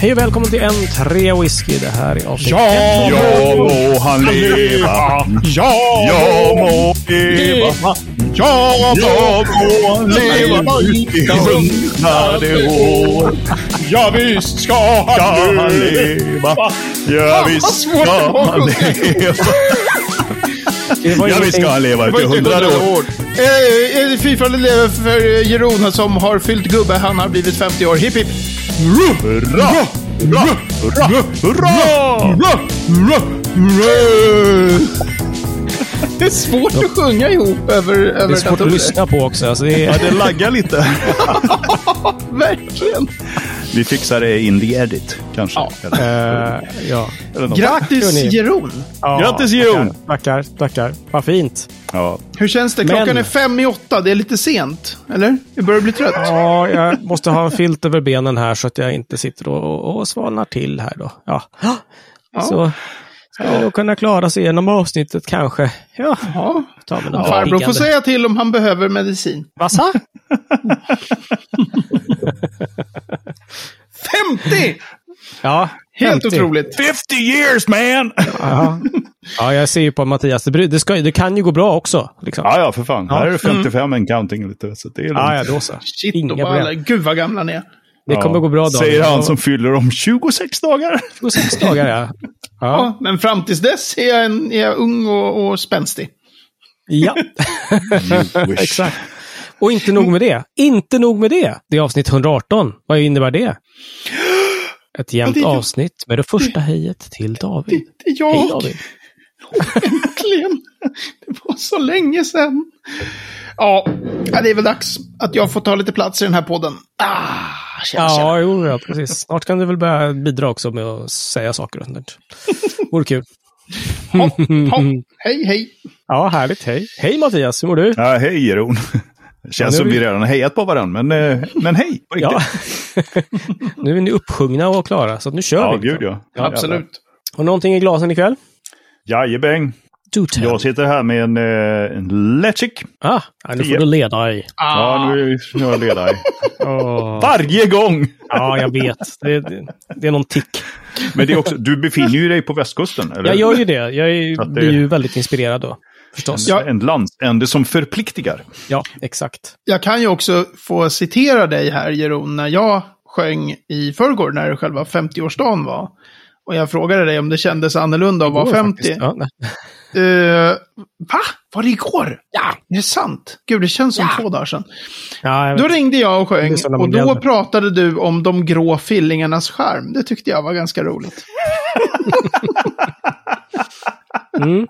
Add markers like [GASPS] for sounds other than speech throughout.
Hej och välkommen till en tre whisky. Det här är avsnitt Ja, Ja må han leva. ja, Ja må leva. ja, Ja må han leva ut i hundrade år. ja visst ska han leva. Ja visst ska han leva. Ja visst ingenting- ska han leva ut i hundrade år. Eh, eh, Fyrfaldigt lever för Jeroen som har fyllt gubbe. Han har blivit 50 år. Hipp hipp! Hurra! Hurra! Hurra! Hurra! Hurra! Hurra! Det är svårt att sjunga ihop över, över Det är svårt att lyssna på också. Alltså det Ja, är, det laggar lite. [LAUGHS] Verkligen. Vi fixar det in the edit, kanske. Ja. Eller, eh, ja. eller. Grattis. Jeroen! Ja, Grattis, Jon! Tackar, tackar. Vad fint. Ja. Hur känns det? Klockan Men- är fem i åtta. Det är lite sent. Eller? Jag börjar bli trött. Ja, jag måste ha en filt över benen här så att jag inte sitter och, och svalnar till här då. Ja. Så jag nog kunna klara sig igenom avsnittet kanske. Ja, Ja. ta mig någon Farbror får säga till om han behöver medicin. Vad sa? [LAUGHS] 50! Ja, Helt 50. otroligt. 50 years man! Ja. ja, jag ser ju på Mattias. Det, det, ska, det kan ju gå bra också. Liksom. Ja, ja, för fan. Ja. Här är det 55 en counting lite. Så det är. Ja, ja, då så. Shit, Inga bara, problem. gud vad gamla ni är. Det kommer gå bra Daniel. Säger han Ja, som fyller om 26 dagar. 26 dagar, ja. [LAUGHS] Ja. Ja, men fram tills dess är jag, en, är jag ung och, och spänstig. ja. [LAUGHS] Exakt. Och inte nog med det. Inte nog med det. Det är avsnitt 118. Vad innebär det? Ett jämnt Ja, det avsnitt med det första hejet till David. Det är jag. Hej David. [LAUGHS] Äntligen! Det var så länge sedan. Ja, ja, det är väl dags att jag får ta lite plats i den här podden. Ah, tjena, tjena. Ja, jo, ja, precis. Snart kan du väl börja bidra också med att säga saker och [LAUGHS] sånt. Vore kul. Hopp, hopp. Hej, hej. Ja, härligt. Hej. Hej Mattias, hur mår du? Ja, hej Jeroen. Känns Ja, som vi- vi redan har hejat på varandra, men, eh, men hej på riktigt. Ja. [LAUGHS] nu är ni uppsjungna och klara, så att nu kör Ja, vi. gud ja. Absolut. Och någonting i glasen ikväll? Jajebäng. Do tell. Jag sitter här med en, eh, en Lechik. Ah, ja, nu får Ja. du leda i. Ja, Ah, nu är nu är jag ledare. [LAUGHS] Åh. Varje gång! Ja, jag vet. Det, det, det är någon tick. Men det är också, du befinner ju dig på västkusten, eller? Jag gör ju det. Jag är, det- blir ju väldigt inspirerad då. Förstås. Ja. En landsände som förpliktigar. Ja, exakt. jag kan ju också få citera dig här, Jeroen, när jag sjöng i förrgår, när själva 50-årsdagen var. Och jag frågade dig om det kändes annorlunda att vara Går 50. faktiskt. Ja, Eh, va? Var det igår? Ja, det är sant. Gud, det känns som två dagar sedan. ja, Då ringde jag och sjöng och då äldre. pratade du om de grå fillingarnas skärm. Det tyckte jag var ganska roligt. Mm.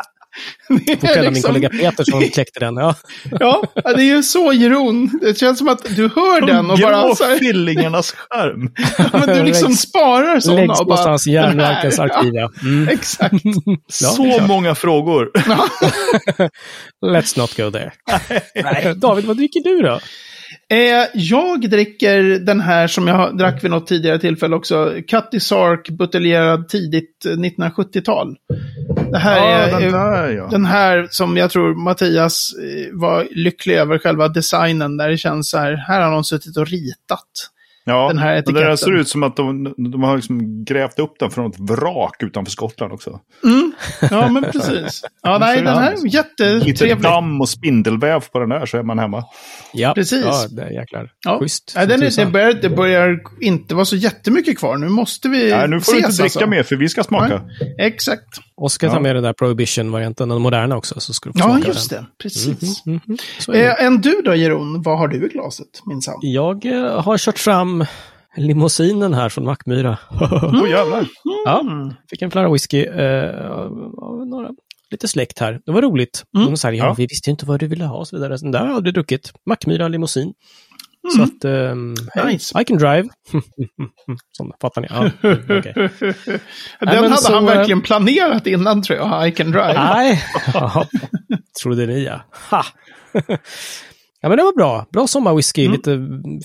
[LAUGHS] Är kalla min liksom- kollega Peter som [LAUGHS] kläckte den. Ja. Ja, det är ju så Jeroen. Det känns som att du hör den och bara Grå så här, fillingarnas skärm. [LAUGHS] men du liksom Läggs- sparar sådana. Läggs och bara, någonstans i den här, järnverkens arkiv. Ja. Mm. Ja, exakt. Ja, Så många frågor. Let's not go there. Nej. David, vad dricker du då? Eh, jag dricker den här som jag drack vid något tidigare tillfälle också. Cutty Sark, buteljerad tidigt eh, 1970-tal. Det här är... den eh, där ja. Den här som jag tror Mattias eh, var lycklig över själva designen. Där det känns så här, här har någon suttit och ritat. Ja. den här och Det där etiketten. ser ut som att de, de har liksom grävt upp den från ett vrak utanför Skottland också. Ja, men precis. Ja, nej, den här är Lite jättetrevlig. damm och spindelväv på den där så är man hemma. Ja, Precis. Ja, det är jäklar. Ja. Schysst. Nej, den är, det, börjar, det börjar inte vara så jättemycket kvar. Nu måste vi Nej, nu får du inte ses, dricka alltså. mer för vi ska smaka. Nej, Exakt. Och ska ta Ja. med den där Prohibition-varianten, den moderna också, så ska du få Ja, smaka just den. det. Precis. Mhm, Så är det. Eh, en du då, Jeroen? Vad har du i glaset, minsann? Jag eh, har kört fram limousinen här från Mackmyra. Åh [LAUGHS] jävlar. ja, fick en flarra whisky eh, av några, lite släkt här. Det var roligt. De sa, ja, Ja. vi visste inte vad du ville ha och så vidare. Den där har aldrig druckit. Mackmyra limousin. Så att, um, Nice. I can drive. [LAUGHS] Sån, fattar ni? Ja, mm, [LAUGHS] okej. Den men hade så, han eh, verkligen planerat innan, tror jag. I can drive. Nej, Ja, trodde ni ja. Ha. Ja, men det var bra. Bra sommarwhisky, lite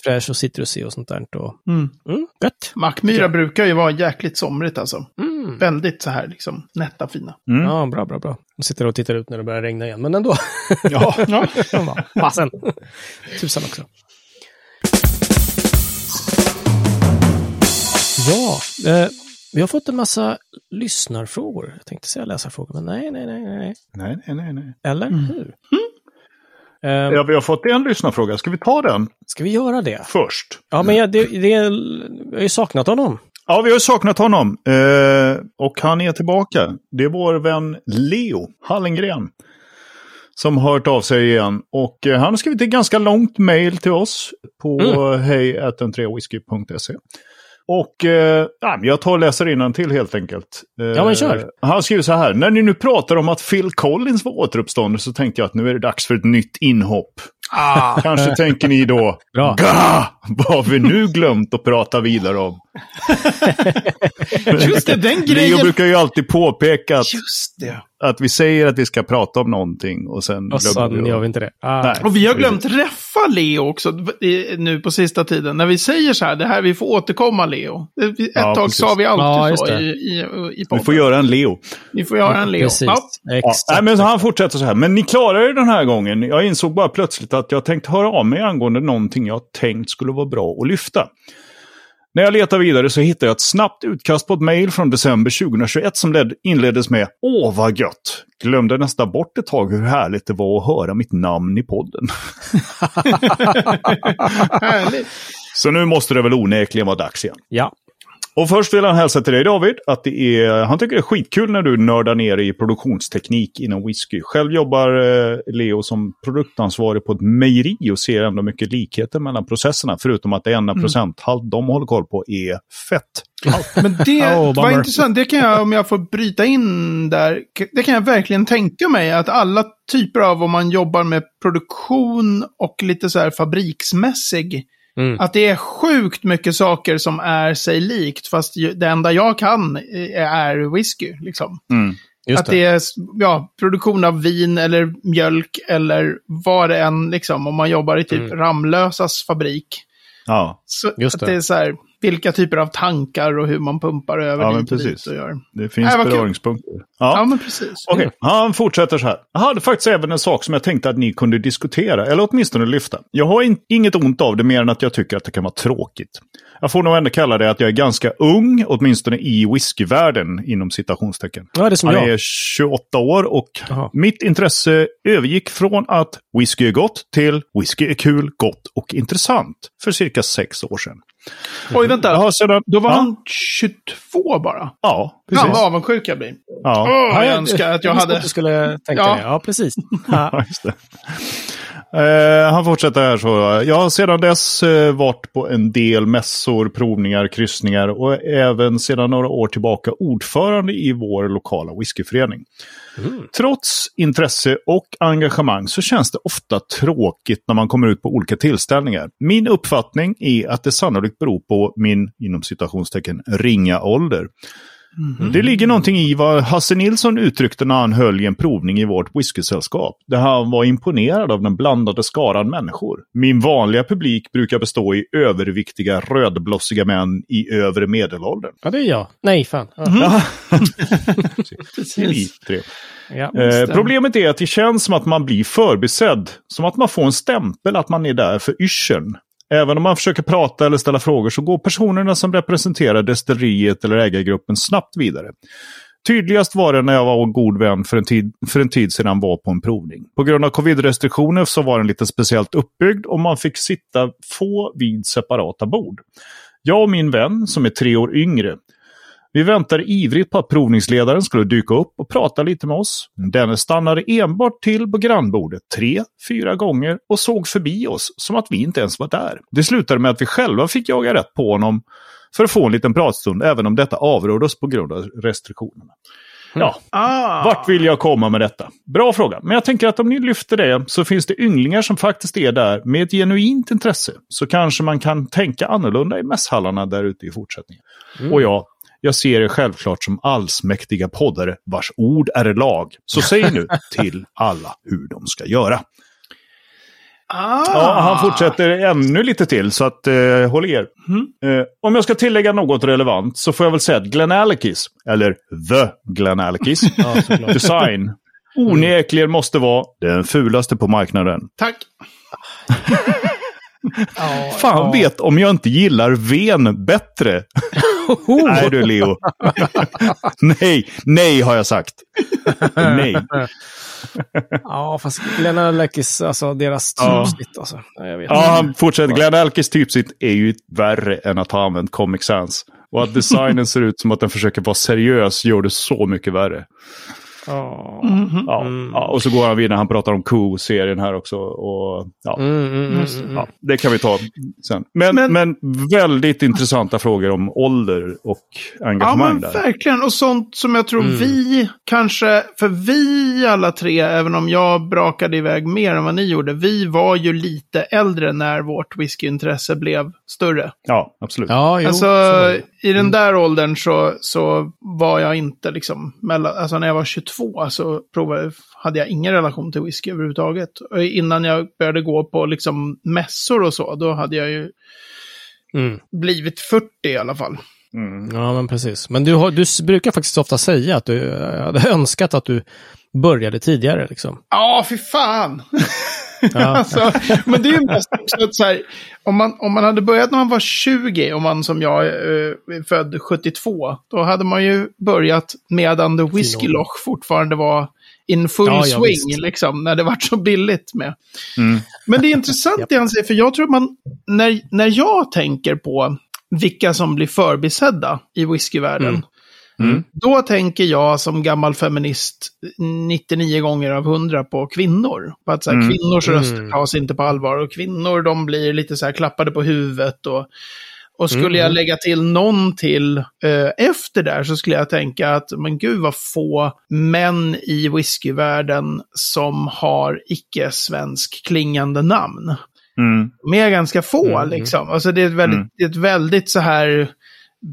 fräsch och citrusig och sånt där. Och, Mm. mm, gött. Mackmyra brukar ju vara jäkligt somrigt alltså. Mm. Väldigt så här liksom nätta fina. Mm. Ja, bra, bra, bra. Jag sitter och tittar ut när det börjar regna igen, men ändå. [LAUGHS] Ja. Ja. [LAUGHS] Fasen. Tusan också. Ja, eh, vi har fått en massa lyssnarfrågor. Jag tänkte säga läsarfrågor, men nej, nej, nej, nej. Nej, nej, nej. nej. Eller hur? Eh, Ja, vi har fått en lyssnarfråga. Ska vi ta den Ska vi göra det? först? Ja, men jag, det, det, jag har ju saknat honom. Ja, vi har saknat honom. Eh, och han är tillbaka. Det är vår vän Leo Hallengren. Som har hört av sig igen. Och eh, han har skrivit ett ganska långt mejl till oss på mm. hej113whisky.se. Och eh, ja, jag tar och läser till helt enkelt. Eh, Ja, men kör. Han skriver så här. När ni nu pratar om att Phil Collins var återuppstånden så tänkte jag att nu är det dags för ett nytt inhopp. Ah, Kanske tänker ni då, Bra. Gah! Vad har vi nu glömt att prata vidare om? [LAUGHS] just det, den Leo grejen. brukar ju alltid påpeka att, Just det. att vi säger att vi ska prata om någonting och sen Och glömmer sen vi. gör vi inte det. Ah. Nej. Och vi har glömt räffa Leo också nu på sista tiden. När vi säger så här, det här vi får återkomma Leo. Ett Ja, tag precis. sa vi alltid Ja, så i, i, i Vi podden. får göra en Leo. Ni får göra en Leo. Precis. Ja. Ja, nej, men han fortsätter så här. Men ni klarar det den här gången. Jag insåg bara plötsligt att jag tänkt höra av mig angående någonting jag tänkt skulle vara bra att lyfta. När jag letar vidare så hittar jag ett snabbt utkast på ett mejl från december 2021 som led, inleddes med Åh vad gött! Glömde nästan bort ett tag hur härligt det var att höra mitt namn i podden. [LAUGHS] Så nu måste det väl onekligen vara dags igen. Ja. Och först vill han hälsa till dig David att det är, han tycker det är skitkul när du nördar ner i produktionsteknik inom whisky. Själv jobbar eh, Leo som produktansvarig på ett mejeri och ser ändå mycket likheter mellan processerna. Förutom att det enda procenthalt de håller koll på är fett. Men det [LAUGHS] Oh, var intressant. Det kan jag, om jag får bryta in där, det kan jag verkligen tänka mig att alla typer av, om man jobbar med produktion och lite så här fabriksmässig, Mm. att det är sjukt mycket saker som är sig likt, fast det enda jag kan är whisky. Liksom. Mm. Just att det är ja, produktion av vin eller mjölk eller vad det än, liksom, om man jobbar i typ Mm. Ramlösas fabrik. Ja, Så Just att det. det är så här, vilka typer av tankar och hur man pumpar över Ja, dit och dit och gör. det finns kul. beröringspunkter. Ja, Ja. men precis. Okej, han fortsätter så här. Jag hade faktiskt även en sak som jag tänkte att ni kunde diskutera, eller åtminstone lyfta. Jag har in, inget ont av det mer än att jag tycker att det kan vara tråkigt. Jag får nog ändå kalla det att jag är ganska ung, åtminstone i whiskyvärlden, inom citationstecken. Ja, det är som Han jag. är 28 år och Jaha. mitt intresse övergick från att whisky är gott till whisky är kul, gott och intressant för cirka sex år sedan. Oj, vänta. Jag har sedan... Då var ja, han 22 bara. Ja, precis. Fan vad avundsjuk jag blir. Ja. Åh, jag önskar att jag hade... att du skulle tänka Ja. det. Ja, precis. Ja. [LAUGHS] Ja, just det. Eh, han fortsätter här så. Jag har sedan dess eh, varit på en del mässor, provningar, kryssningar och även sedan några år tillbaka ordförande i vår lokala whiskyförening. Trots intresse och engagemang så känns det ofta tråkigt när man kommer ut på olika tillställningar. Min uppfattning är att det sannolikt beror på min, inom citationstecken, ringa ålder. Det ligger någonting i vad Hasse Nilsson uttryckte när han höll i en provning i vårt whiskysällskap. Där han var imponerad av den blandade skaran människor. Min vanliga publik brukar bestå i överviktiga rödblossiga män i övre medelåldern. ja, det är jag. Nej, fan. Ja. [LAUGHS] Trevligt. Ja. Eh, problemet är att det känns som att man blir förbisedd. Som att man får en stämpel att man är där för yrseln. Även om man försöker prata eller ställa frågor så går personerna som representerar destilleriet eller ägargruppen snabbt vidare. Tydligast var det när jag var en god vän för en, tid, för en tid sedan var på en provning. På grund av covid-restriktioner så var den lite speciellt uppbyggd och man fick sitta få vid separata bord. Jag och min vän, som är tre år yngre, vi väntade ivrigt på att provningsledaren skulle dyka upp och prata lite med oss. Denne stannade enbart till på grannbordet tre, fyra gånger och såg förbi oss som att vi inte ens var där. Det slutade med att vi själva fick jaga rätt på honom för att få en liten pratstund, även om detta avråddes på grund av restriktionerna. Ja, Ah. vart vill jag komma med detta? Bra fråga, men jag tänker att om ni lyfter det så finns det ynglingar som faktiskt är där med ett genuint intresse. Så kanske man kan tänka annorlunda i mässhallarna där ute i fortsättningen. Och ja, jag ser er självklart som allsmäktiga poddare vars ord är lag. Så säg nu [LAUGHS] till alla hur de ska göra. Ah. Ja, han fortsätter ännu lite till, så att, eh, håll er. Eh, om jag ska tillägga något relevant så får jag väl säga att Glenn Alekis, eller The Glenn Alekis, [LAUGHS] Ja, design onekligen måste vara den fulaste på marknaden. Tack. [LAUGHS] Fan vet om jag inte gillar ven bättre. Nej du Leo. [LAUGHS] nej, nej har jag sagt. Nej. ja, fast Glenn Alekis, alltså deras Ja. typsnitt alltså. Nej, Ja, han fortsätter. Glenn Alkes typsnitt är ju värre än att ha använt Comic Sans. Och att designen ser ut som att den försöker vara seriös gör det så mycket värre. Ja. Mhm. Ja, Mm. ja, och så går han vidare, han pratar om Q-serien här också. Och, ja, Mm, mm, mm, mm. ja, det kan vi ta sen. Men, Men- men, väldigt intressanta frågor om ålder och Ja, engagemang men där. verkligen. Och sånt som jag tror Mm. vi kanske, för vi alla tre, även om jag brakade iväg mer än vad ni gjorde, vi var ju lite äldre när vårt whiskyintresse blev större. Ja, absolut. Ja, jo, alltså. I den där åldern så, så var jag inte liksom, mellan, alltså när jag var 22 så provade, hade jag ingen relation till whisky överhuvudtaget. Och innan jag började gå på liksom mässor och så, då hade jag ju Mm. blivit 40 i alla fall. Mm. Ja, men precis. Men du, har, du brukar faktiskt ofta säga att du hade önskat att du började tidigare. Liksom. Ja, fy fan! Ja. [LAUGHS] alltså, men det är ju mest också att så här, om man, om man hade börjat när man var 20, om man som jag eh, född 72, då hade man ju börjat medan The Whiskey. Loch fortfarande var in full Ja, ja, swing, visst. liksom, när det var så billigt med. Mm. Men det är intressant det han säger, för jag tror att man, när, när jag tänker på vilka som blir förbisedda i whiskyvärlden, Mm. Mm. då tänker jag som gammal feminist 99 gånger av 100 på kvinnor. På att så här, Mm. kvinnors Mm. röster tas inte på allvar och kvinnor de blir lite så här klappade på huvudet. Och, och skulle Mm. jag lägga till någon till eh, efter där så skulle jag tänka att men gud vad få män i whiskyvärlden som har icke-svensk klingande namn. Mm. De är ganska få Mm. liksom. Alltså det är ett väldigt, Mm. det är ett väldigt så här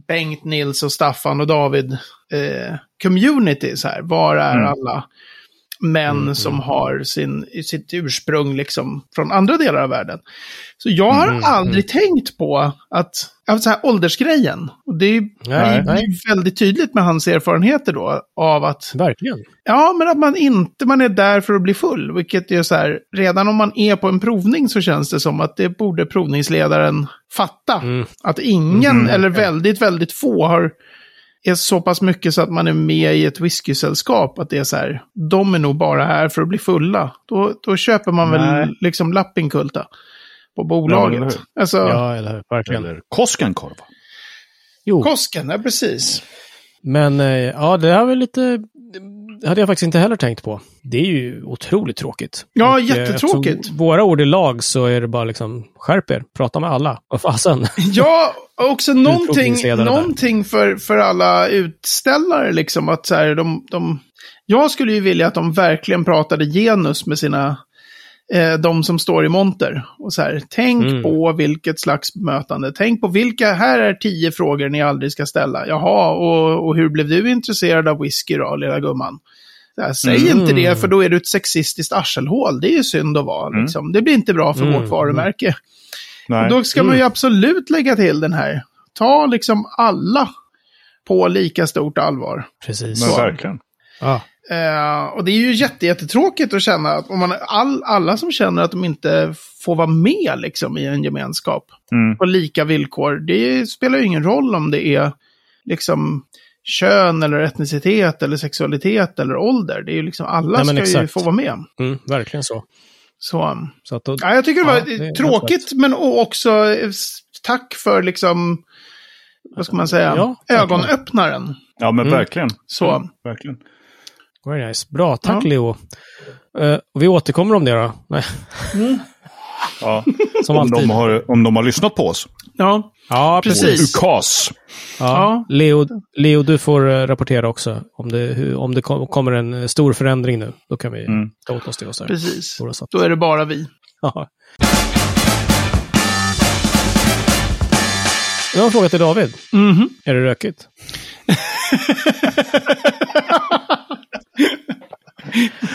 Bengt, Nils och Staffan och David eh, community. Så här. Var är Mm. alla män Mm, som mm. har sin, sitt ursprung liksom från andra delar av världen? Så jag har Mm, aldrig tänkt på att, att så här, åldersgrejen. Och det är Nej, nej. väldigt tydligt med hans erfarenheter då av att Verkligen. Ja, men att man inte man är där för att bli full. Vilket är så här, redan om man är på en provning så känns det som att det borde provningsledaren fatta. Mm. Att ingen, Mhm. eller väldigt, väldigt få har är så pass mycket så att man är med i ett whiskysällskap. Att det är så här, de är nog bara här för att bli fulla. Då, då köper man väl Nej. liksom lappinkulta på Ja, bolaget. eller hur? alltså, Ja, eller hur? Verkligen. Eller Koskenkorva. Jo, Kosken, ja precis. men eh, ja, det här var lite... Hade jag faktiskt inte heller tänkt på. Det är ju otroligt tråkigt. Ja, Och, eh, jättetråkigt. eftersom Våra ord i lag så är det bara liksom, skärp er, prata med alla. Vad fasen? [LAUGHS] Ja, också någonting, någonting för, för alla utställare. Liksom, att så här, de, de, jag skulle ju vilja att de verkligen pratade genus med sina eh, de som står i monter. Och så här, tänk Mm. på vilket slags bemötande. Tänk på vilka, här är tio frågor ni aldrig ska ställa. Jaha, och, och hur blev du intresserad av whisky då, lilla gumman? Här, säg Mm. inte det, för då är du ett sexistiskt arselhål. Det är ju synd att vara. Mm. Liksom. Det blir inte bra för Mm. vårt varumärke. Nej. Och då ska man ju Mm. absolut lägga till den här. Ta liksom alla på lika stort allvar. Precis. Men verkligen. Ja. Eh, och det är ju jätte, jättetråkigt att känna att om man, all, alla som känner att de inte får vara med liksom, i en gemenskap Mm. på lika villkor. Det spelar ju ingen roll om det är liksom kön eller etnicitet eller sexualitet eller ålder. Det är ju liksom alla Nej, ska ju få vara med. Mm, verkligen så. Så, så att då, ja, jag tycker det var Ja, det tråkigt men också eh, tack för liksom, vad ska man säga, Ja, ögonöppnaren. Ja, men Mm. verkligen. Så. Mm, verkligen. Very nice. Bra, tack Ja. Leo. Och vi återkommer om det då. Nej, Ja. [LAUGHS] som om, alltid. de har, om de har lyssnat på oss. Ja, Ja, precis. UKAS. Ja. Ja. Leo, Leo, du får eh, rapportera också. Om det, om det kom, kommer en eh, stor förändring nu, då kan vi Mm. ta åt oss det. Och så här. precis. Då är det bara vi. [LAUGHS] Ja. Jag har en fråga till David. Mhm. Är det rökigt? [LAUGHS]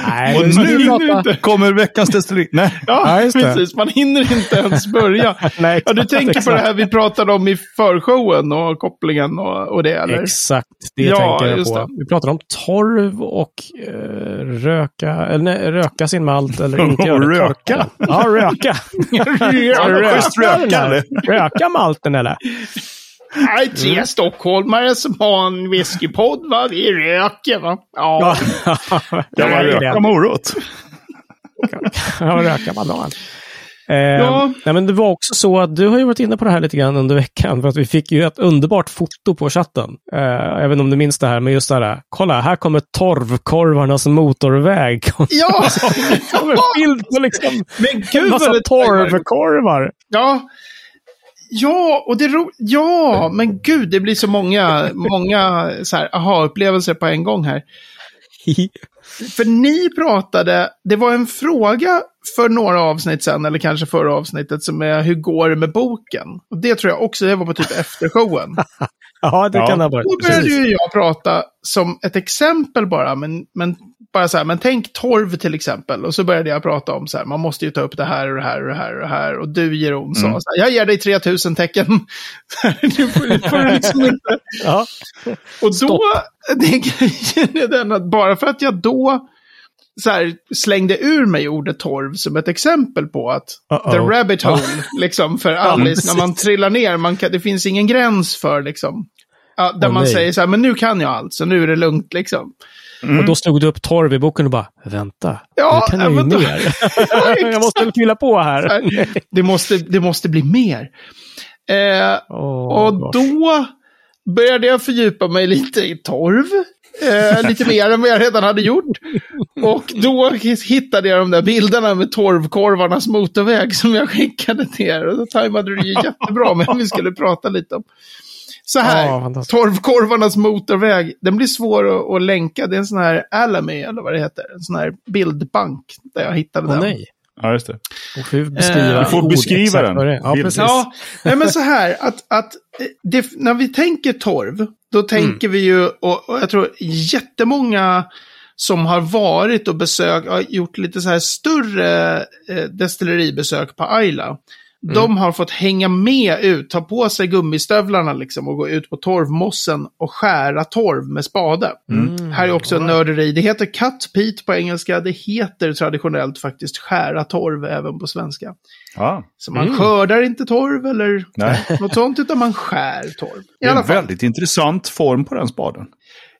Nej, Och nu nu kommer veckans destilleri. Nej. Ja, det. precis. Man hinner inte ens börja. [LAUGHS] Nej, Ja, du exakt, tänker på exakt. det här vi pratade om i förshowen och kopplingen och, och det, eller? Exakt, det Ja, tänker jag på. det. Vi pratar om torv och eh, röka, eller nej, röka sin malt eller [LAUGHS] inte göra det. röka. Ja, röka. [LAUGHS] Röka, eller? Röka malten eller? Nej, tre stockholmare som har en whiskypodd, va? Vi röker, va? Ja. [LAUGHS] Jag var röka morot. Ja, röka banan. Eh, Ja. nej, men det var också så att du har ju varit inne på det här lite grann under veckan. För att vi fick ju ett underbart foto på chatten. Eh, jag vet inte om du minns det här, men just det här. Kolla, här kommer torvkorvarnas motorväg. [LAUGHS] Ja! [LAUGHS] Som en bild på liksom Men en gud massa vad det torvkorvar. Ja. Ja, och det ro... Ja, men gud, det blir så många, många så här, aha-upplevelser på en gång här. [LAUGHS] För ni pratade, det var en fråga för några avsnitt sen, eller kanske förra avsnittet, som är hur går det med boken? Och det tror jag också, det var på typ eftershowen. [LAUGHS] ja, det Ja. kan det ha varit. Då började ju jag prata som ett exempel bara, men, men bara så här, men tänk torv till exempel. Och så började jag prata om så här, man måste ju ta upp det här och det här och det här och det här. Och du Jeroen sa Mm. så här, jag ger dig 3000 tecken. [LAUGHS] nu får, nu får du liksom inte. Ja. Och då, Stopp. [LAUGHS] det grejen är den att bara för att jag då så här, slängde ur mig ordet torv som ett exempel på att Uh-oh. the rabbit hole, liksom för Alice, när man trillar ner, man kan, det finns ingen gräns för liksom. Ja, där Åh, man nej. säger så här, men nu kan jag allt, så nu är det lugnt liksom. Och då slog du upp torv i boken och bara, vänta, Ja, nu kan jag ju ner. [LAUGHS] [LAUGHS] jag måste fylla på här. Det måste, det måste bli mer. Eh, Åh, och gosh. då började jag fördjupa mig lite i torv. Eh, lite mer än vad jag redan hade gjort. Och då hittade jag de där bilderna med torvkorvarnas motorväg som jag skickade till er. Och då tajmade det ju jättebra med att vi skulle prata lite om. Så här, Ja, torvkorvarnas motorväg, den blir svår att, att länka. Det är en sån här Alamy, eller vad det heter. En sån här bildbank där jag hittade Åh den. nej. Ja, just det. Och får beskriva Eh, Du får beskriva den. Ja, precis. Ja, nej, men så här att, att det, när vi tänker torv, då tänker vi ju, och, och jag tror jättemånga som har varit och besökt, gjort lite så här större eh, destilleribesök på Ayla. De har fått hänga med ut, ta på sig gummistövlarna liksom och gå ut på torvmossen och skära torv med spade. Mm. Här är också en nörderi. Det heter cut peat på engelska. Det heter traditionellt faktiskt skära torv även på svenska. Ja, Så man Mm. skördar inte torv eller nej. [LAUGHS] något sånt, utan man skär torv. I Det är en fall. väldigt intressant form på den spaden.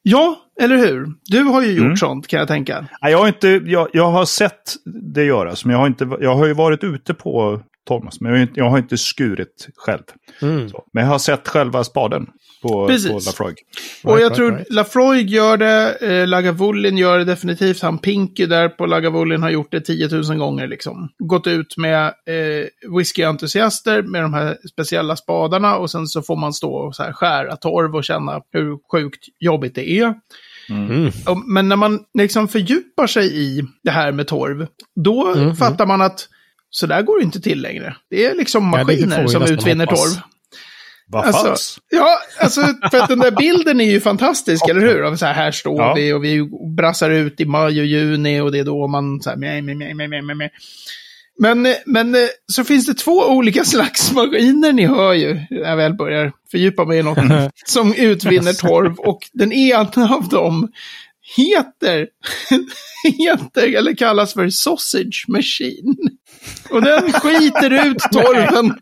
Ja, eller hur? Du har ju gjort Mm. sånt kan jag tänka. Nej, Jag har, inte, jag, jag har sett det göras, men jag har, inte, jag har ju varit ute på Thomas, men jag har inte, jag har inte skurit själv. Mm. Så. Men jag har sett själva spaden på, Precis. på Lafroig. och Right, jag right, tror right. Lafroig gör det, eh, Lagavulin gör det definitivt. Han Pinky där på Lagavulin har gjort det 10 000 gånger liksom. Gått ut med eh, whiskyentusiaster med de här speciella spadarna och sen så får man stå och så här skära torv och känna hur sjukt jobbigt det är. Mm. Och- Men när man liksom fördjupar sig i det här med torv, då Mm, fattar man att så där går det inte till längre. Det är liksom Ja, maskiner vi som utvinner torv. Vad Alltså, ja, alltså för att den där bilden är ju fantastisk, eller hur? Av Så här, här står Ja. vi och vi brassar ut i maj och juni och det är då man så här, meh, meh, meh, meh, meh. Men, men eh, så finns det två olika slags maskiner, ni hör ju, när jag väl börjar fördjupa mig i något, [LAUGHS] som utvinner torv. Och den ena av dem heter, [LAUGHS] heter, eller kallas för sausage machine. Och den skiter ut torven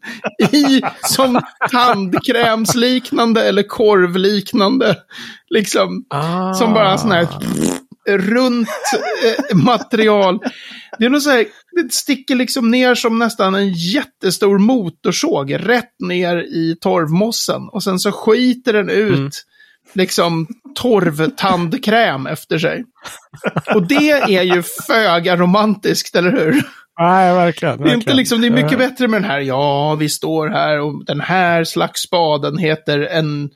i som tandkrämsliknande eller korvliknande. Liksom, Ah. som bara sån här runt eh, material. Det är nog så här, det sticker liksom ner som nästan en jättestor motorsåg rätt ner i torvmossen. Och sen så skiter den ut Mm. liksom torvtandkräm efter sig. Och det är ju föga romantiskt, eller hur? Nej, verkligen. Det är, inte verkligen. liksom, det är mycket Eh, bättre med den här, ja, vi står här och den här slags spaden heter en...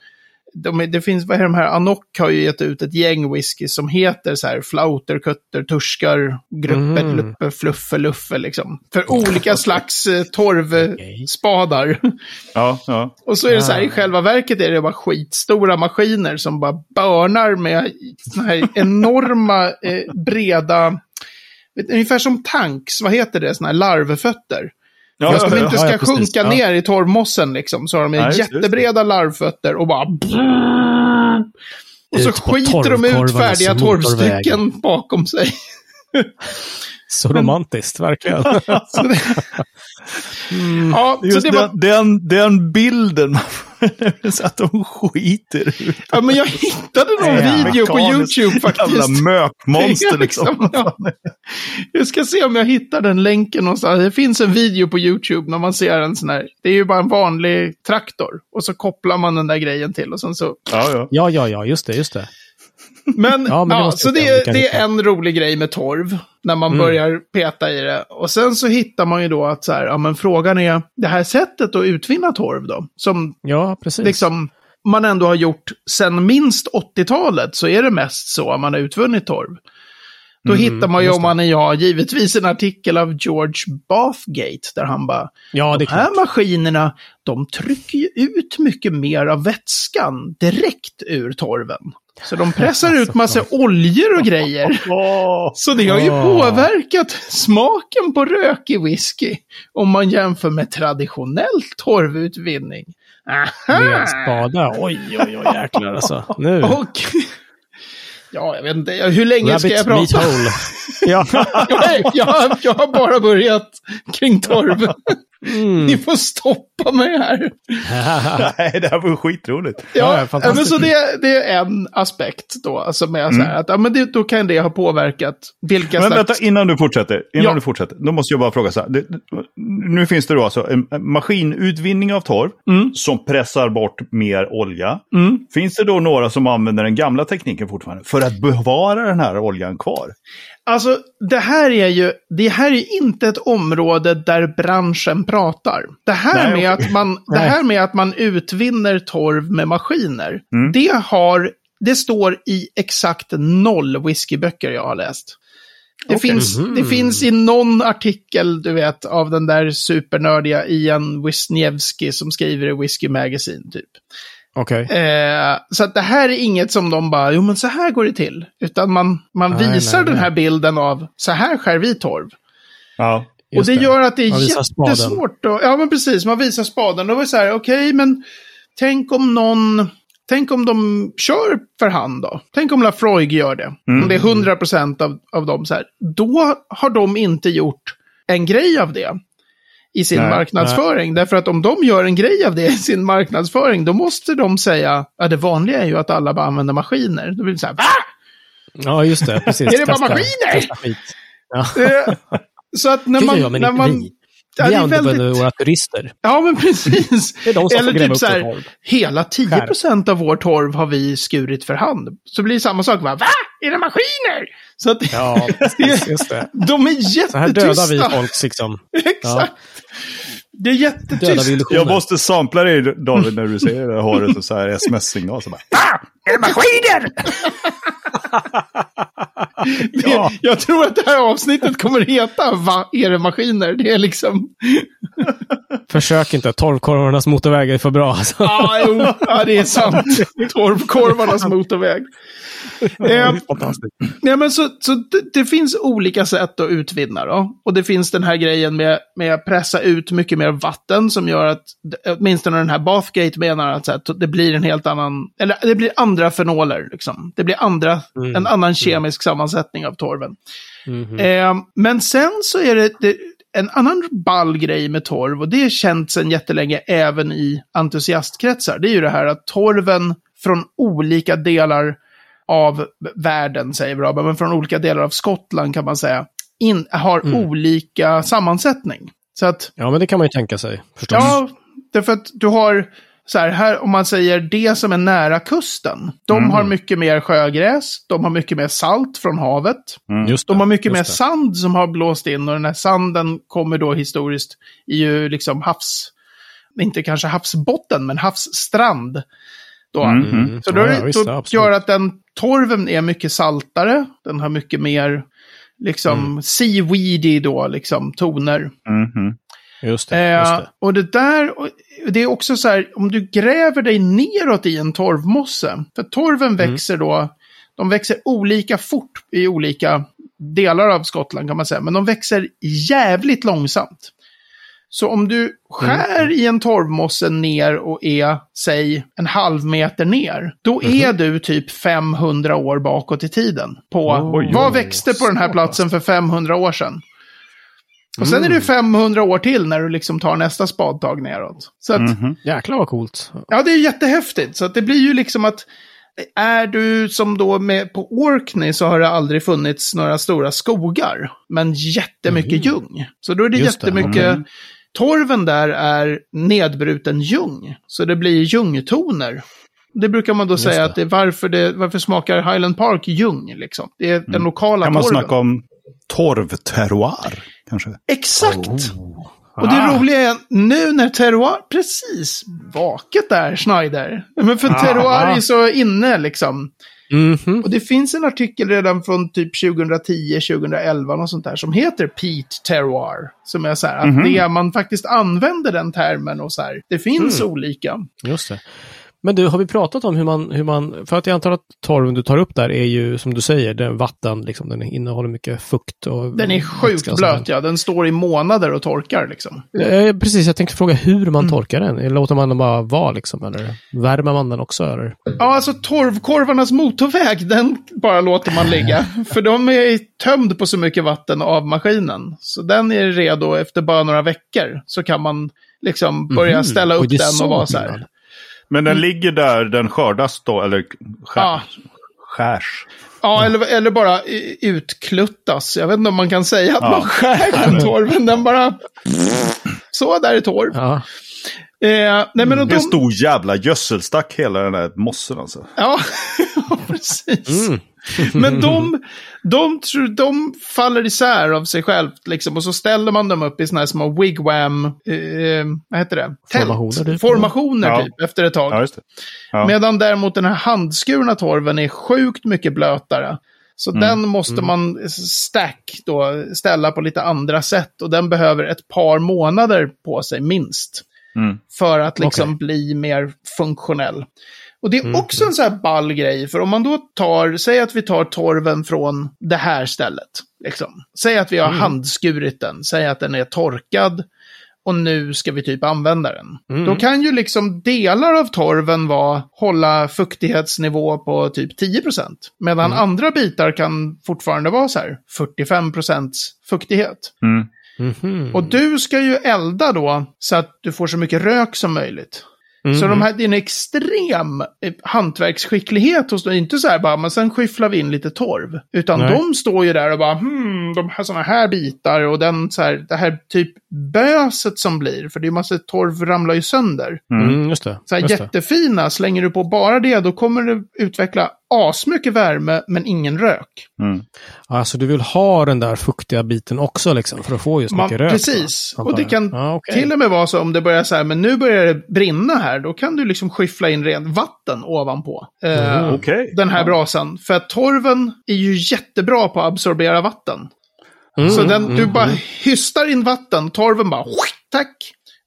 De, det finns, vad är de här, Anok har ju gett ut ett gäng whisky som heter så här flauter, kutter, turskar, gruppe, Mm. luppe, fluffe, luffe liksom. För [LAUGHS] olika slags eh, torvspadar. [LAUGHS] Ja, ja. Och så är det så här, i Ah. själva verket är det bara skitstora maskiner som bara börnar med såna här enorma, eh, breda, ungefär som tanks, vad heter det, såna här larvfötter. Ja, För att de inte ja, ska ja, sjunka Ja. ner i torvmossen liksom, så har de det. jättebreda larvfötter och bara... Och så skiter de ut färdiga torvstycken bakom sig. [LAUGHS] Så romantiskt, verkligen. [LAUGHS] Så det, Mm. ja, så Just det var... den, den, den bilden [LAUGHS] så att de skiter ut. Ja, men jag hittade någon Nej, video på YouTube faktiskt. Jävla mökmonster [LAUGHS] liksom. Ja. Jag ska se om jag hittar den länken någonstans. Det finns en video på YouTube när man ser en sån här. Det är ju bara en vanlig traktor. Och så kopplar man den där grejen till och sen så. Ja, ja. Ja, ja, ja, just det, just det. Men, Ja, men det ja, så det, det hitta. är en rolig grej med torv. När man Mm. börjar peta i det. Och sen så hittar man ju då att så här, ja men frågan är det här sättet att utvinna torv då. Som Ja, precis. liksom man ändå har gjort sedan minst 80-talet så är det mest så man har utvunnit torv. Då hittar man ju Mm, om man är jag, givetvis en artikel av George Bathgate där han bara, ja, det de här klart. maskinerna, de trycker ju ut mycket mer av vätskan direkt ur torven. Så de pressar ut massa oljor och grejer. [LAUGHS] Så det har ju Åh. påverkat smaken på rökig whisky. Om man jämför med traditionell torvutvinning. Aha! Med en spada. Oj, oj, oj, jäklar alltså. Nu. [LAUGHS] Och... Ja, jag vet inte. Hur länge ska jag Rabbit meat prata? hole. [LAUGHS] ja. jag, jag, har- jag har bara börjat kring torv. Mm. Ni får stoppa mig här. [LAUGHS] Nej, det här var skitroligt. Ja, Ja, men så det, det är en aspekt då. Alltså med så här, att, ja, men det, då kan det ha påverkat vilka Men slags... vänta, innan du fortsätter. Innan Ja. du fortsätter. Då måste jag bara fråga så här. Det, nu finns det då alltså en en maskinutvinning av torv Mm. som pressar bort mer olja. Mm. Finns det då några som använder den gamla tekniken fortfarande för att bevara den här oljan kvar? Alltså, det här är ju, det här är inte ett område där branschen pratar. Det här, Nej, med, att man, [LAUGHS] det här med att man utvinner torv med maskiner, Mm. det har, det står i exakt noll whiskyböcker jag har läst. Det, Okej. finns, Mhm. det finns i någon artikel, du vet, av den där supernördiga Ian Wisniewski som skriver i Whiskey Magazine, typ. Okej. Eh, så att det här är inget som de bara, jo men så här går det till. Utan man, man Nej, visar nej, den nej. här bilden av, så här skär vi torv. Ja. och det, gör att det är jättesvårt. Att, ja men precis, man visar spaden. Då var det så här, okej men tänk om någon, tänk om de kör för hand då. Tänk om Lafroig gör det. Mm. Om det är 100% av, av dem så här. Då har de inte gjort en grej av det i sin Nej, marknadsföring. Därför att om de gör en grej av det i sin marknadsföring, då måste de säga, ja det vanliga är ju att alla bara använder maskiner. Då blir det så här, va? Ja, just det. Precis. Är det bara maskiner? Ja. Eh, så att när man... när man. Ja, Vi det är använder väldigt... våra turister. Ja, men precis. [LAUGHS] Eller typ så här, hela 10% av vår torv har vi skurit för hand. Så blir det samma sak, va? Va? Är det maskiner? Så att Ja, [LAUGHS] precis. Just det. de är Så här jättetysta. dödar vi folk liksom. [LAUGHS] Exakt. Det är jättetyst. Jag måste sampla dig David när du säger det. Har du så här sms-signal så bara. Va? Är det maskiner? [LAUGHS] Ja. det, jag tror att det här avsnittet kommer heta Va? Är det maskiner? Det är liksom... [LAUGHS] Försök inte. Torvkorvarnas motorväg är för bra. Alltså. Ja, jo, ja, det är [LAUGHS] sant. Torvkorvarnas motorväg. Eh, Fantastiskt. Ja, men så, så det, det finns olika sätt att utvinna då. Och det finns den här grejen med, med att pressa ut mycket mer vatten som gör att, åtminstone den här Bathgate menar att här, det blir en helt annan, eller det blir andra fenoler liksom. Det blir andra, Mm. en annan kemisk sammansättning av torven. Mhm. Eh, men sen så är det, det en annan ball grej med torv, och det är känt sedan jättelänge även i entusiastkretsar. Det är ju det här att torven från olika delar av världen, säger vi då, men från olika delar av Skottland kan man säga, in, har Mm. olika sammansättning. Så att, Ja, men det kan man ju tänka sig. Förstås. ja, därför att du har, så här, här om man säger det som är nära kusten, de Mm. har mycket mer sjögräs, de har mycket mer salt från havet. Mm. Just De har mycket just mer det. sand som har blåst in och den här sanden kommer då historiskt i ju liksom havs... Inte kanske havsbotten, men havsstrand. Då. Mm. Mm. Så då, Ja, visst, då gör att den torven är mycket saltare. Den har mycket mer liksom Mm. seaweedy då, liksom toner. Mhm. Just det. Eh, Just det. och det där, och det är också så här, om du gräver dig neråt i en torvmosse, för torven Mm. växer då, de växer olika fort i olika delar av Skottland kan man säga, men de växer jävligt långsamt. Så om du skär Mm. i en torvmosse ner och är, säg, en halv meter ner, då Mhm. är du typ 500 år bakåt i tiden. På Oj, vad växte på den här platsen för 500 år sedan? Och sen är det 500 år till när du liksom tar nästa spadtag neråt. Så att, Mhm. Jäklar vad coolt. ja det är jättehäftigt. Så att det blir ju liksom att är du som då med på Orkney så har det aldrig funnits några stora skogar. Men jättemycket ljung. Så då är det Just det. jättemycket... Torven där är nedbruten ljung. Så det blir ljungtoner. Det brukar man då säga det. att det är varför, det, varför smakar Highland Park ljung. Liksom. Det är den lokala Kan man torven. snacka om torvterroir kanske? Exakt! Oh. Och det Ah. roliga är nu när terroir, precis, vaket där Schneider. Men för terroir är så inne liksom. Mhm. Och det finns en artikel redan från typ 2010, 2011 och sånt där som heter Pete Terroir. Som är så här, att det man faktiskt använder den termen och så här. Det finns olika. Just det. Men du, har vi pratat om hur man, hur man, för att jag antar att torven du tar upp där är ju, som du säger, den vatten, liksom, den innehåller mycket fukt och... Den är sjukt och blöt, ja. Den står i månader och torkar liksom. Eh, precis, jag tänkte fråga hur man Mm. torkar den. Låter man den bara vara liksom, eller värmer man den också? Eller? Ja, alltså torvkorvarnas motorväg, den bara låter man ligga. [LAUGHS] För de är tömd på så mycket vatten av maskinen. Så den är redo efter bara några veckor. Så kan man liksom börja Mhm. ställa upp den och vara så här. Men den ligger där den skördas då, eller skär, Ja. skärs. Ja, eller, eller bara utkluttas. Jag vet inte om man kan säga att Ja. man skär den torven. Den bara... Så, där är torv. Ja. Eh, nej, men och Det är de... en stor jävla gödselstack hela den där mossen alltså. Ja, [LAUGHS] precis. Mm. [LAUGHS] Men de, de, tror- de faller isär av sig självt liksom. Och så ställer man dem upp i sådana här små wigwam, eh, vad heter det? Formationer, typ. Formationer Ja. typ, efter ett tag. Ja, just det. Ja. Medan däremot den här handskurna torven är sjukt mycket blötare. Så Mm. den måste man stack då ställa på lite andra sätt. Och den behöver ett par månader på sig minst. Mm. För att liksom Okej. bli mer funktionell. Och det är Mm, också en sån här ball grej. För om man då tar, säg att vi tar torven från det här stället. Liksom. Säg att vi har Mm. handskurit den. Säg att den är torkad. Och nu ska vi typ använda den. Mm. Då kan ju liksom delar av torven vara, hålla fuktighetsnivå på typ 10%. Medan Mm. andra bitar kan fortfarande vara så här 45% fuktighet. Mm. Mhm. Och du ska ju elda då så att du får så mycket rök som möjligt. Mm. Så de här, det är en extrem eh, hantverksskicklighet hos dem. Inte så här bara, men sen skyfflar vi in lite torv. Utan Nej. de står ju där och bara, hmm, de här sådana här bitar och den så här, det här typ böset som blir. För det är ju massa torv ramlar ju sönder. Mm, just det. Så här just det. jättefina, slänger du på bara det, då kommer det utveckla asmycket värme, men ingen rök. Mm. Alltså du vill ha den där fuktiga biten också liksom, för att få just Man, mycket rök? precis. va? Och det kan Ja, okej. till och med vara så om det börjar så här, men nu börjar det brinna här, då kan du liksom skyffla in rent vatten ovanpå. Eh, Mm. Okej. Den här Ja. brasan. För att torven är ju jättebra på att absorbera vatten. Mm, Så den, mm, du bara mm. hystar in vatten, torven bara tack.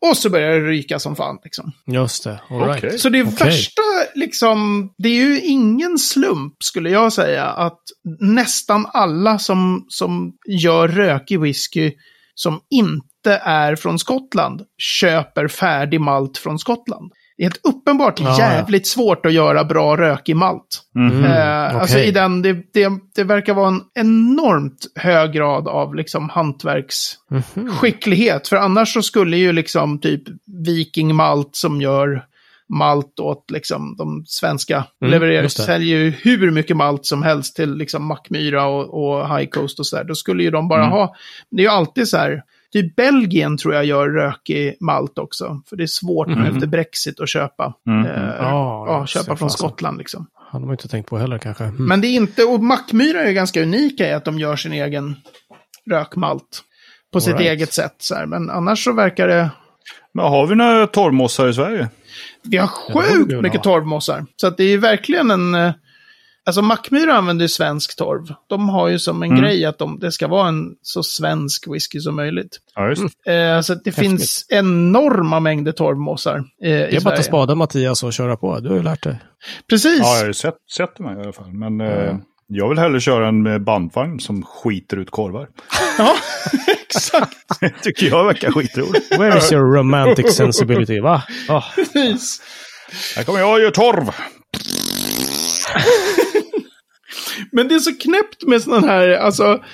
Och så börjar det ryka som fan. Liksom. Just det, all right. Okej. Så det Okej. värsta, liksom, det är ju ingen slump skulle jag säga att nästan alla som, som gör rökig whisky som inte är från Skottland köper färdig malt från Skottland. Det är helt uppenbart Ja, jävligt svart att göra bra rökig malt. Mhm. Eh, okej. Alltså i den, det, det, det verkar vara en enormt hög grad av liksom hantverksskicklighet. Mhm. För annars så skulle ju liksom typ Viking Malt som gör malt åt liksom de svenska Mm, levererar, säljer ju hur mycket malt som helst till liksom Mackmyra och, och High Coast och sådär. Då skulle ju de bara Mm. ha, det är ju alltid så här, typ Belgien tror jag gör rökig malt också. För det är svårt nu Mhm. efter Brexit att köpa. Mm. Eh, Ja, ja, köpa från fasen. Skottland liksom. hade man inte tänkt på heller kanske. Mm. Men det är inte, och Mackmyra är ju ganska unika i att de gör sin egen rökmalt på sitt right. eget sätt. Så här. Men annars så verkar det... Men har vi några torvmossar i Sverige? Vi har sjukt mycket torvmossar. Så att det är verkligen en... eh, Alltså Mackmyra använder ju svensk torv. De har ju som en Mm. grej att de, det ska vara en så svensk whisky som möjligt. Ja, just det. Eh, så att det finns enorma mängder torvmossar eh, det är bara att spaden Mattias och köra på. Du har ju lärt dig. Precis. Ja, jag har ju sett, sett dem i alla fall. Men eh, jag vill hellre köra en med bandvagn som skiter ut korvar. Ja, [LAUGHS] exakt. [LAUGHS] Det tycker jag verkar skitroligt. Where is your romantic sensibility? Va? [LAUGHS] Ah. Precis. Här kommer jag och gör torv. Men det är så knäppt med sådana här, alltså,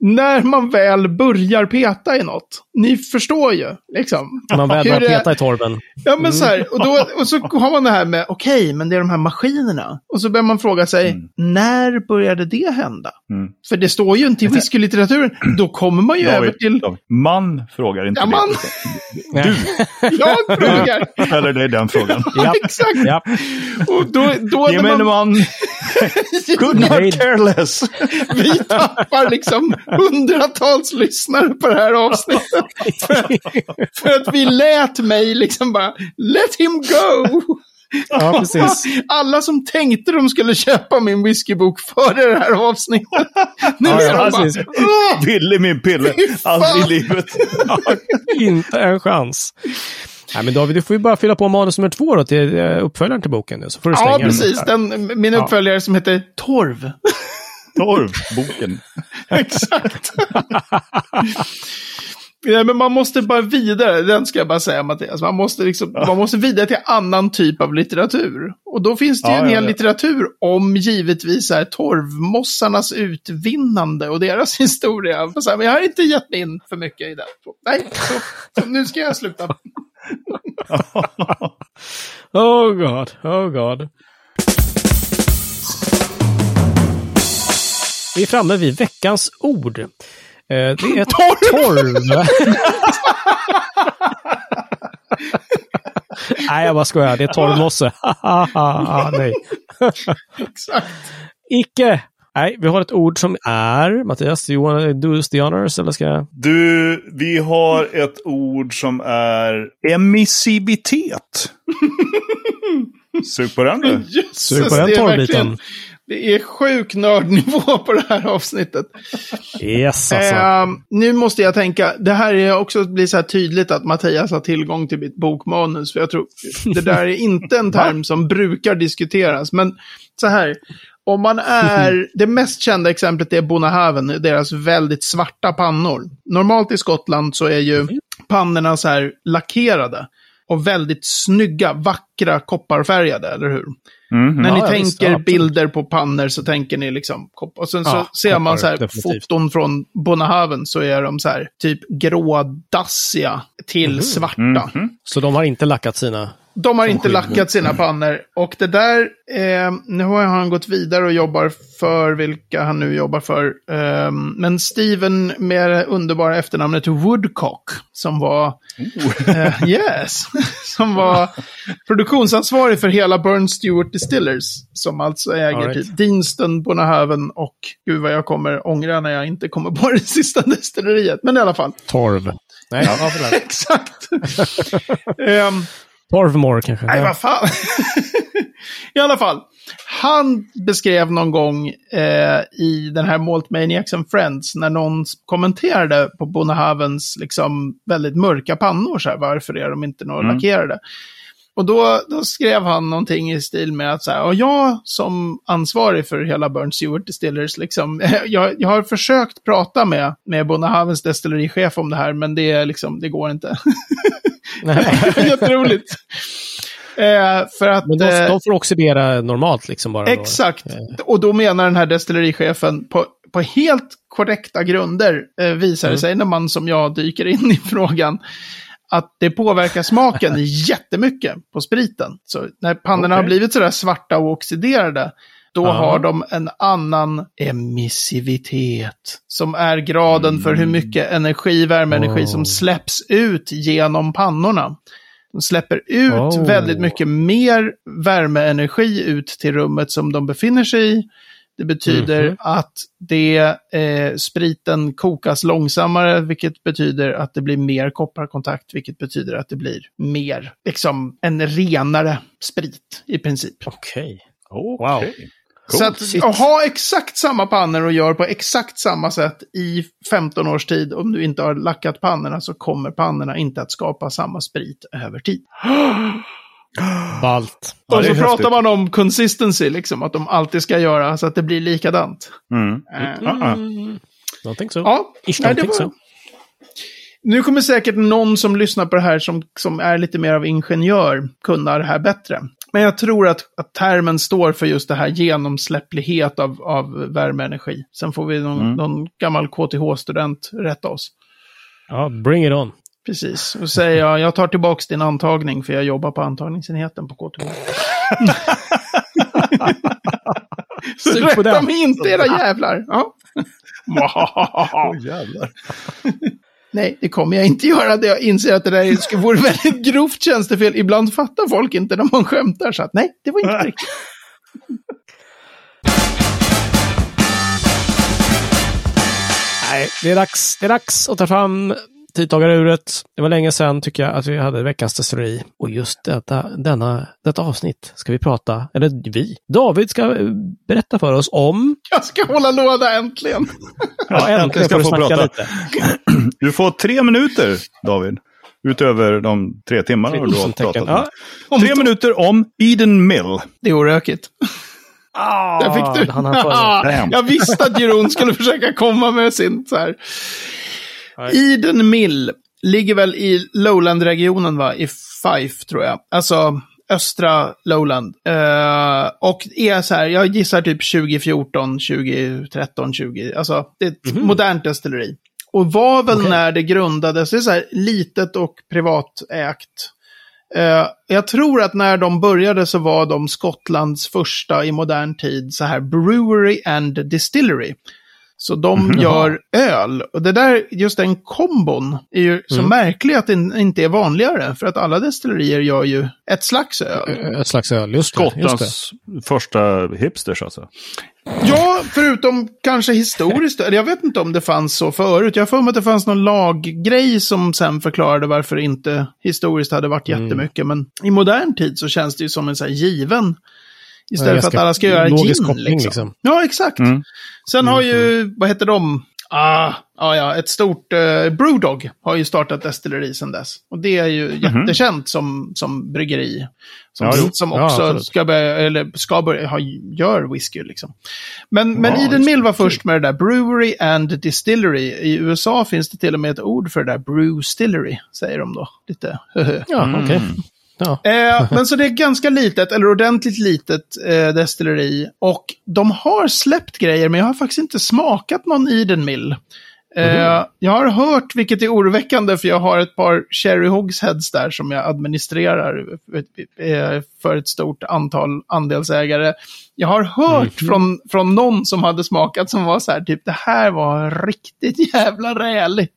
när man väl börjar peta i något, ni förstår ju, liksom. Man väl börjar det- peta i torven. Ja, men så här, och, då, och så har man det här med, okej, men det är de här maskinerna. Och så börjar man fråga sig, när började det hända? Mm. För det står ju inte i whiskylitteraturen. Då kommer man ju över David, till... David. Man frågar inte Ja, det. man. Nej. [LAUGHS] Jag frågar! Ställer dig den frågan. [LAUGHS] Ja. Exakt! Ja. Och då, då Gemene man, man. [LAUGHS] Good Nej. not careless. vi tappar liksom hundratals lyssnare på det här avsnittet. För, för att vi lät mig liksom bara, let him go! ja, precis. Alla som tänkte de skulle köpa min whiskybok före det här avsnittet. Nu Ja, är ja, de bara! Billy min pille. Aldrig i livet. Inte en chans. Nej, men David, du får ju bara fylla på manus nummer två då till eh, uppföljaren till boken nu. Så får du slänga Ja, precis. Den, min Ja. uppföljare som heter Torv. Torvboken. [LAUGHS] Exakt. Ja, men man måste bara vidare, den ska jag bara säga Mattias. Man måste, liksom, man måste vidare till annan typ av litteratur. Och då finns det ju Ja, en ja, hel ja. litteratur om givetvis här, torvmossarnas utvinnande och deras [LAUGHS] historia. Så här, men jag har inte gett mig in för mycket i det. Nej, så, så nu ska jag sluta. [LAUGHS] Oh god, oh god. Vi är framme vid veckans ord. Eh, Det är [LAUGHS] torv. [LAUGHS] Nej, jag bara skojar. Det är torvmosse. [LAUGHS] Nej. Exakt. Icke. Nej, vi har ett ord som är... Mattias, do you wanna do us the honors? Eller ska jag... Du, vi har ett ord som är emissivitet. Sug på den du. Sug på den verkligen- Det är sjuk nördnivå [LAUGHS] på det här avsnittet. Yes, alltså. Ehm, nu måste jag tänka, det här är också blir så här tydligt att Mattias har tillgång till mitt bokmanus. För jag tror, det där är inte en [LAUGHS] term som brukar diskuteras. Men så här, om man är, [LAUGHS] det mest kända exemplet är Bonahaven, deras väldigt svarta pannor. Normalt i Skottland så är ju pannorna så här lackerade. Och väldigt snygga, vackra kopparfärgade, eller hur? Mhm. När Ja, ni ja, tänker visst, ja, bilder på pannor så tänker ni liksom koppar. Och sen så Ja, ser man koppar, så här definitivt. foton från Bonahaven så är de så här typ grådassiga till Mhm. svarta. Mhm. Så de har inte lackat sina... De har inte skydd. lackat sina pannor. Och det där, eh, nu har han gått vidare och jobbar för vilka han nu jobbar för. Eh, men Steven med det underbara efternamnet Woodcock, som var, eh, [LAUGHS] yes, [LAUGHS] som var produktionsansvarig för hela Burn Stewart Distillers. Som alltså äger All right. typ Deanston, Bonahaven och gud vad jag kommer ångra när jag inte kommer på [LAUGHS] det sista destilleriet. Men i alla fall. Torv. Nej, ja. Exakt. Ehm, Torvmore kanske. Nej, vad fan. [LAUGHS] I alla fall. Han beskrev någon gång eh, i den här Malt Maniacs and Friends när någon kommenterade på Bonahavens liksom väldigt mörka pannor. Så här, varför är de inte några Mm. lackerade? Och då, då skrev han någonting i stil med att så här, och jag som ansvarig för hela Burn Stewart Distillers, liksom, [LAUGHS] jag, jag har försökt prata med, med Bonahavens destillerichef om det här, men det, är liksom, det går inte. [LAUGHS] Jätteroligt. Eh, för att... Men de, eh, de får oxidera normalt liksom bara. då. exakt. Eh, Och då menar den här destillerichefen på, på helt korrekta grunder, eh, visar det Mm. sig när man som jag dyker in i frågan, att det påverkar smaken [LAUGHS] jättemycket på spriten. Så när pannorna har Okej. blivit sådär svarta och oxiderade, då Ja. har de en annan emissivitet. Som är graden för hur mycket energi, värmeenergi Oh. som släpps ut genom pannorna. De släpper ut Oh. väldigt mycket mer värmeenergi ut till rummet som de befinner sig i. Det betyder Mhm. att det, eh, spriten kokas långsammare, vilket betyder att det blir mer kopparkontakt, vilket betyder att det blir mer, liksom en renare sprit i princip. Okej. Okej. Wow. Så att, Shit. att ha exakt samma pannor och gör på exakt samma sätt i 15 års tid, om du inte har lackat pannorna, så kommer pannorna inte att skapa samma sprit över tid. [GASPS] [GASPS] [GASPS] Ballt. Ja, och så pratar häftigt. man om consistency, liksom, att de alltid ska göra så att det blir likadant. Mm. Ah, ah. Någonting så. Ja, Ish, nej, det var- så. Nu kommer säkert någon som lyssnar på det här som, som är lite mer av ingenjör kunna det här bättre. Men jag tror att, att termen står för just det här genomsläpplighet av, av värmeenergi. Sen får vi någon, Mm. någon gammal KTH-student rätta oss. Ja, bring it on. Precis. Och säger jag, jag tar tillbaka din antagning för jag jobbar på antagningsenheten på KTH. [LAUGHS] Så Sug på rätta den. mig inte era jävlar. Ja. Åh, jävlar. [LAUGHS] Nej, det kommer jag inte göra. Det Jag inser att det där är- vore väldigt grovt tjänstefel. Ibland fattar folk inte när man skämtar. Så att, nej, det var inte [LAUGHS] riktigt. Nej, det är dags, det är dags att ta fram tidtagaruret. Det var länge sedan tycker jag att vi hade veckans destilleri. Och just detta, denna, detta avsnitt ska vi prata, eller vi. David ska eh, berätta för oss om... Jag ska hålla låda äntligen. Ja, [LAUGHS] äntligen ska får du få prata. lite. [CLEARS THROAT] Du får tre minuter, David. Utöver de tre timmarna du har pratat Ja. om. Tre minuter om Eden Mill. Det är orökigt. Ah, Där fick du. Han Damn. [LAUGHS] jag visste att Jeroen skulle försöka komma med sin så här. Nej. Eden Mill ligger väl i Lowland-regionen, va? I Fife, tror jag. Alltså östra Lowland. Eh, och är så här, jag gissar typ 2014, 2013, 20. Alltså, det är ett modernt destilleri. Och var väl Okej. när det grundades, det är så här litet och privatägt. Eh, jag tror att när de började så var de Skottlands första i modern tid så här brewery and distillery. Så de gör öl. Och det där, just den kombon, är ju så märklig att den inte är vanligare. För att alla destillerier gör ju ett slags öl. Ett slags öl, just det. Just det. Skottlands första hipsters alltså. Ja, förutom kanske historiskt. Eller Jag vet inte om det fanns så förut. Jag har för mig att det fanns någon laggrej som sen förklarade varför det inte historiskt hade varit jättemycket. Men i modern tid så känns det ju som en så här given. Istället Ja, för att alla ska göra gin. koppling, Liksom. liksom. Ja, exakt. Mm. Sen har ju, vad heter de? Ah, ah, ja, ett stort eh, Brewdog har ju startat destilleri sedan dess. Och det är ju jättekänt som, som bryggeri. Som, Ja, som Ja, också absolut. ska börja, eller ska börja, ha, gör whisky liksom. Men, men Ja, Eden just Mill var först med det där Brewery and Distillery. I USA finns det till och med ett ord för det där Brewstillery, säger de då. Lite [LAUGHS] Ja, okej. Ja. Eh, [LAUGHS] men så det är ganska litet, eller ordentligt litet eh, destilleri. Och de har släppt grejer, men jag har faktiskt inte smakat någon Eden Mill. Eh, Jag har hört, vilket är oroväckande, för jag har ett par Cherry Hogsheads där som jag administrerar eh, för ett stort antal andelsägare. Jag har hört från, från någon som hade smakat som var så här, typ det här var riktigt jävla räligt.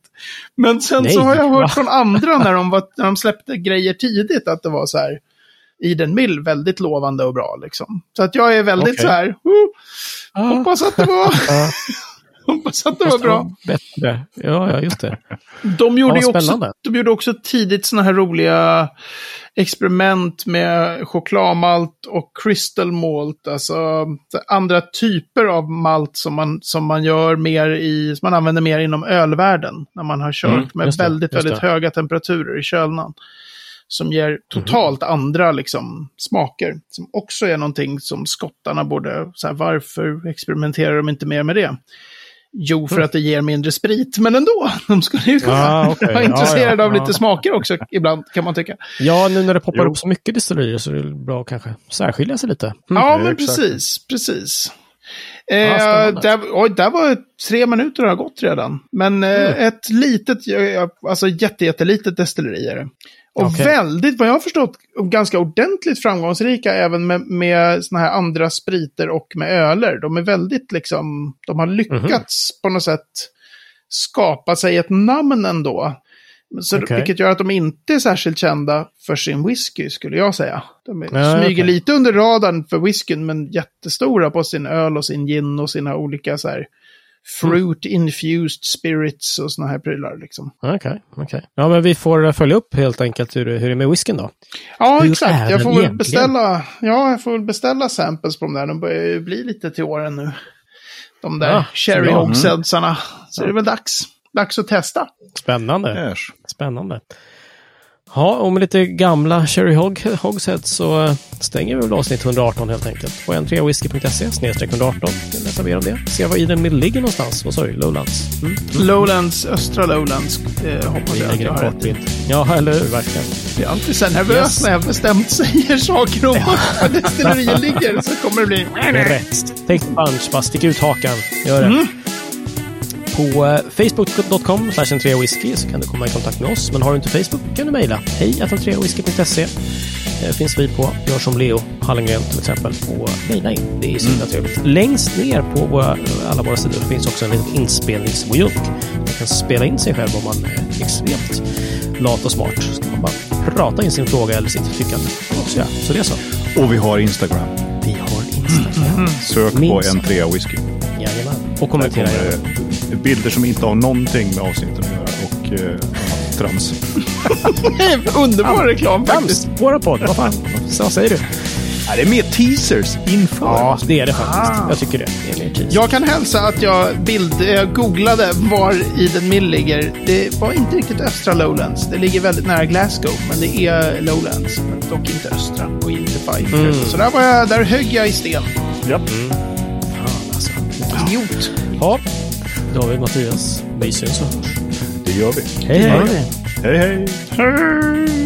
Men sen Nej, så har jag hört va? från andra när de, var, när de släppte grejer tidigt att det var så här, Eden Mill väldigt lovande och bra liksom. Så att jag är väldigt Okej. så här, uh, hoppas att det var, [LAUGHS] [LAUGHS] hoppas att det var bra. Bättre. Ja, ja, just det. De gjorde, Ja, också, de gjorde också tidigt såna här roliga experiment med chokladmalt och crystal malt. Alltså andra typer av malt som man, som man gör mer i, som man använder mer inom ölvärlden. När man har kört Mm, med just det, väldigt, väldigt det. höga temperaturer i kölnan. Som ger totalt andra liksom, smaker. Som också är någonting som skottarna borde, så här, varför experimenterar de inte mer med det? Jo, för att det ger mindre sprit, men ändå. [LAUGHS] De skulle ju kunna Ah, okej. [LAUGHS] vara Ja, intresserade ja, av ja. lite smaker också ibland, kan man tycka. Ja, nu när det poppar Jo. upp så mycket destillerier så är det bra att kanske särskilja sig lite. Mm. Ja, men precis, precis. Ja, Eh, där, oj, där var tre minuter har gått redan. Men eh, Mm. ett litet, alltså jätte, jättelitet destilleri är det. Och Okej. väldigt, vad jag har förstått, ganska ordentligt framgångsrika även med, med såna här andra spriter och med öler. De är väldigt liksom, de har lyckats Mhm. på något sätt skapa sig ett namn ändå. Så, Okej. Vilket gör att de inte är särskilt kända för sin whisky, skulle jag säga. De är, Ja, smyger okej. lite under radarn för whiskyn, men jättestora på sin öl och sin gin och sina olika så här fruit infused spirits och såna här prylar. Liksom. Okej, okej. Ja, men vi får följa upp helt enkelt hur, hur det är med whiskyn då. Ja, Hur exakt. Jag får väl egentligen? beställa, ja, jag får väl beställa samples på de där. De börjar ju bli lite till åren nu. De där Ja, cherry ja, hogsheadsarna. Så det är väl dags. Dags att testa. Spännande. Spännande. Ja, och med lite gamla Cherry Hog Hogshead så eh, stänger vi väl avsnitt 118 helt enkelt. På n3whisky.se snedstreck 118. Läsa mer om det. Se var Eden Mill ligger någonstans. Vad sa du? Lowlands? Mm. Lowlands, östra Lowlands eh, hoppas jag att jag har rätt. Ja, eller hur? Verkligen. Jag är alltid så nervös Yes. när jag bestämt säger saker om var destillerier ligger. Så kommer det bli... Det är rätt. The punch. Bara stick ut hakan. Gör det. På eh, facebook.com whisky så kan du komma i kontakt med oss. Men har du inte Facebook kan du mejla. Hej whisky.se eh, finns vi på. Gör som Leo Hallengren till exempel. Och mejla in. Det är så himla trevligt. Längst ner på våra, alla våra sidor finns också en liten inspelningswheel. Man kan spela in sig själv om man är extremt lat och smart. Så kan man bara prata in sin fråga eller sitt tyckande. Också göra. Så det är så. Och vi har Instagram. Vi har Instagram. Sök på Minst. N3 Whisky. Jajamän. Och Där kommentera kommer det bilder som inte har någonting med avsnitten att göra. Och eh, trams. [LAUGHS] Underbar reklam faktiskt. Trams! Våra podd, vad fan? Så säger du? Ja, det är mer teasers inför. Ja, det är det faktiskt. Ah. Jag tycker det. Det är mer tid. Jag kan hälsa att jag bild, jag googlade var Eden Mill ligger. Det var inte riktigt östra Lowlands. Det ligger väldigt nära Glasgow, men det är Lowlands. Men dock inte östra och inte Fife. Mm. Så där, var jag, där högg jag i sten. Ja. Fan alltså. Idiot. Ja, David Mattias. Vi syns och hörs. Det gör vi. Hej, hej. Hej hej! Hej.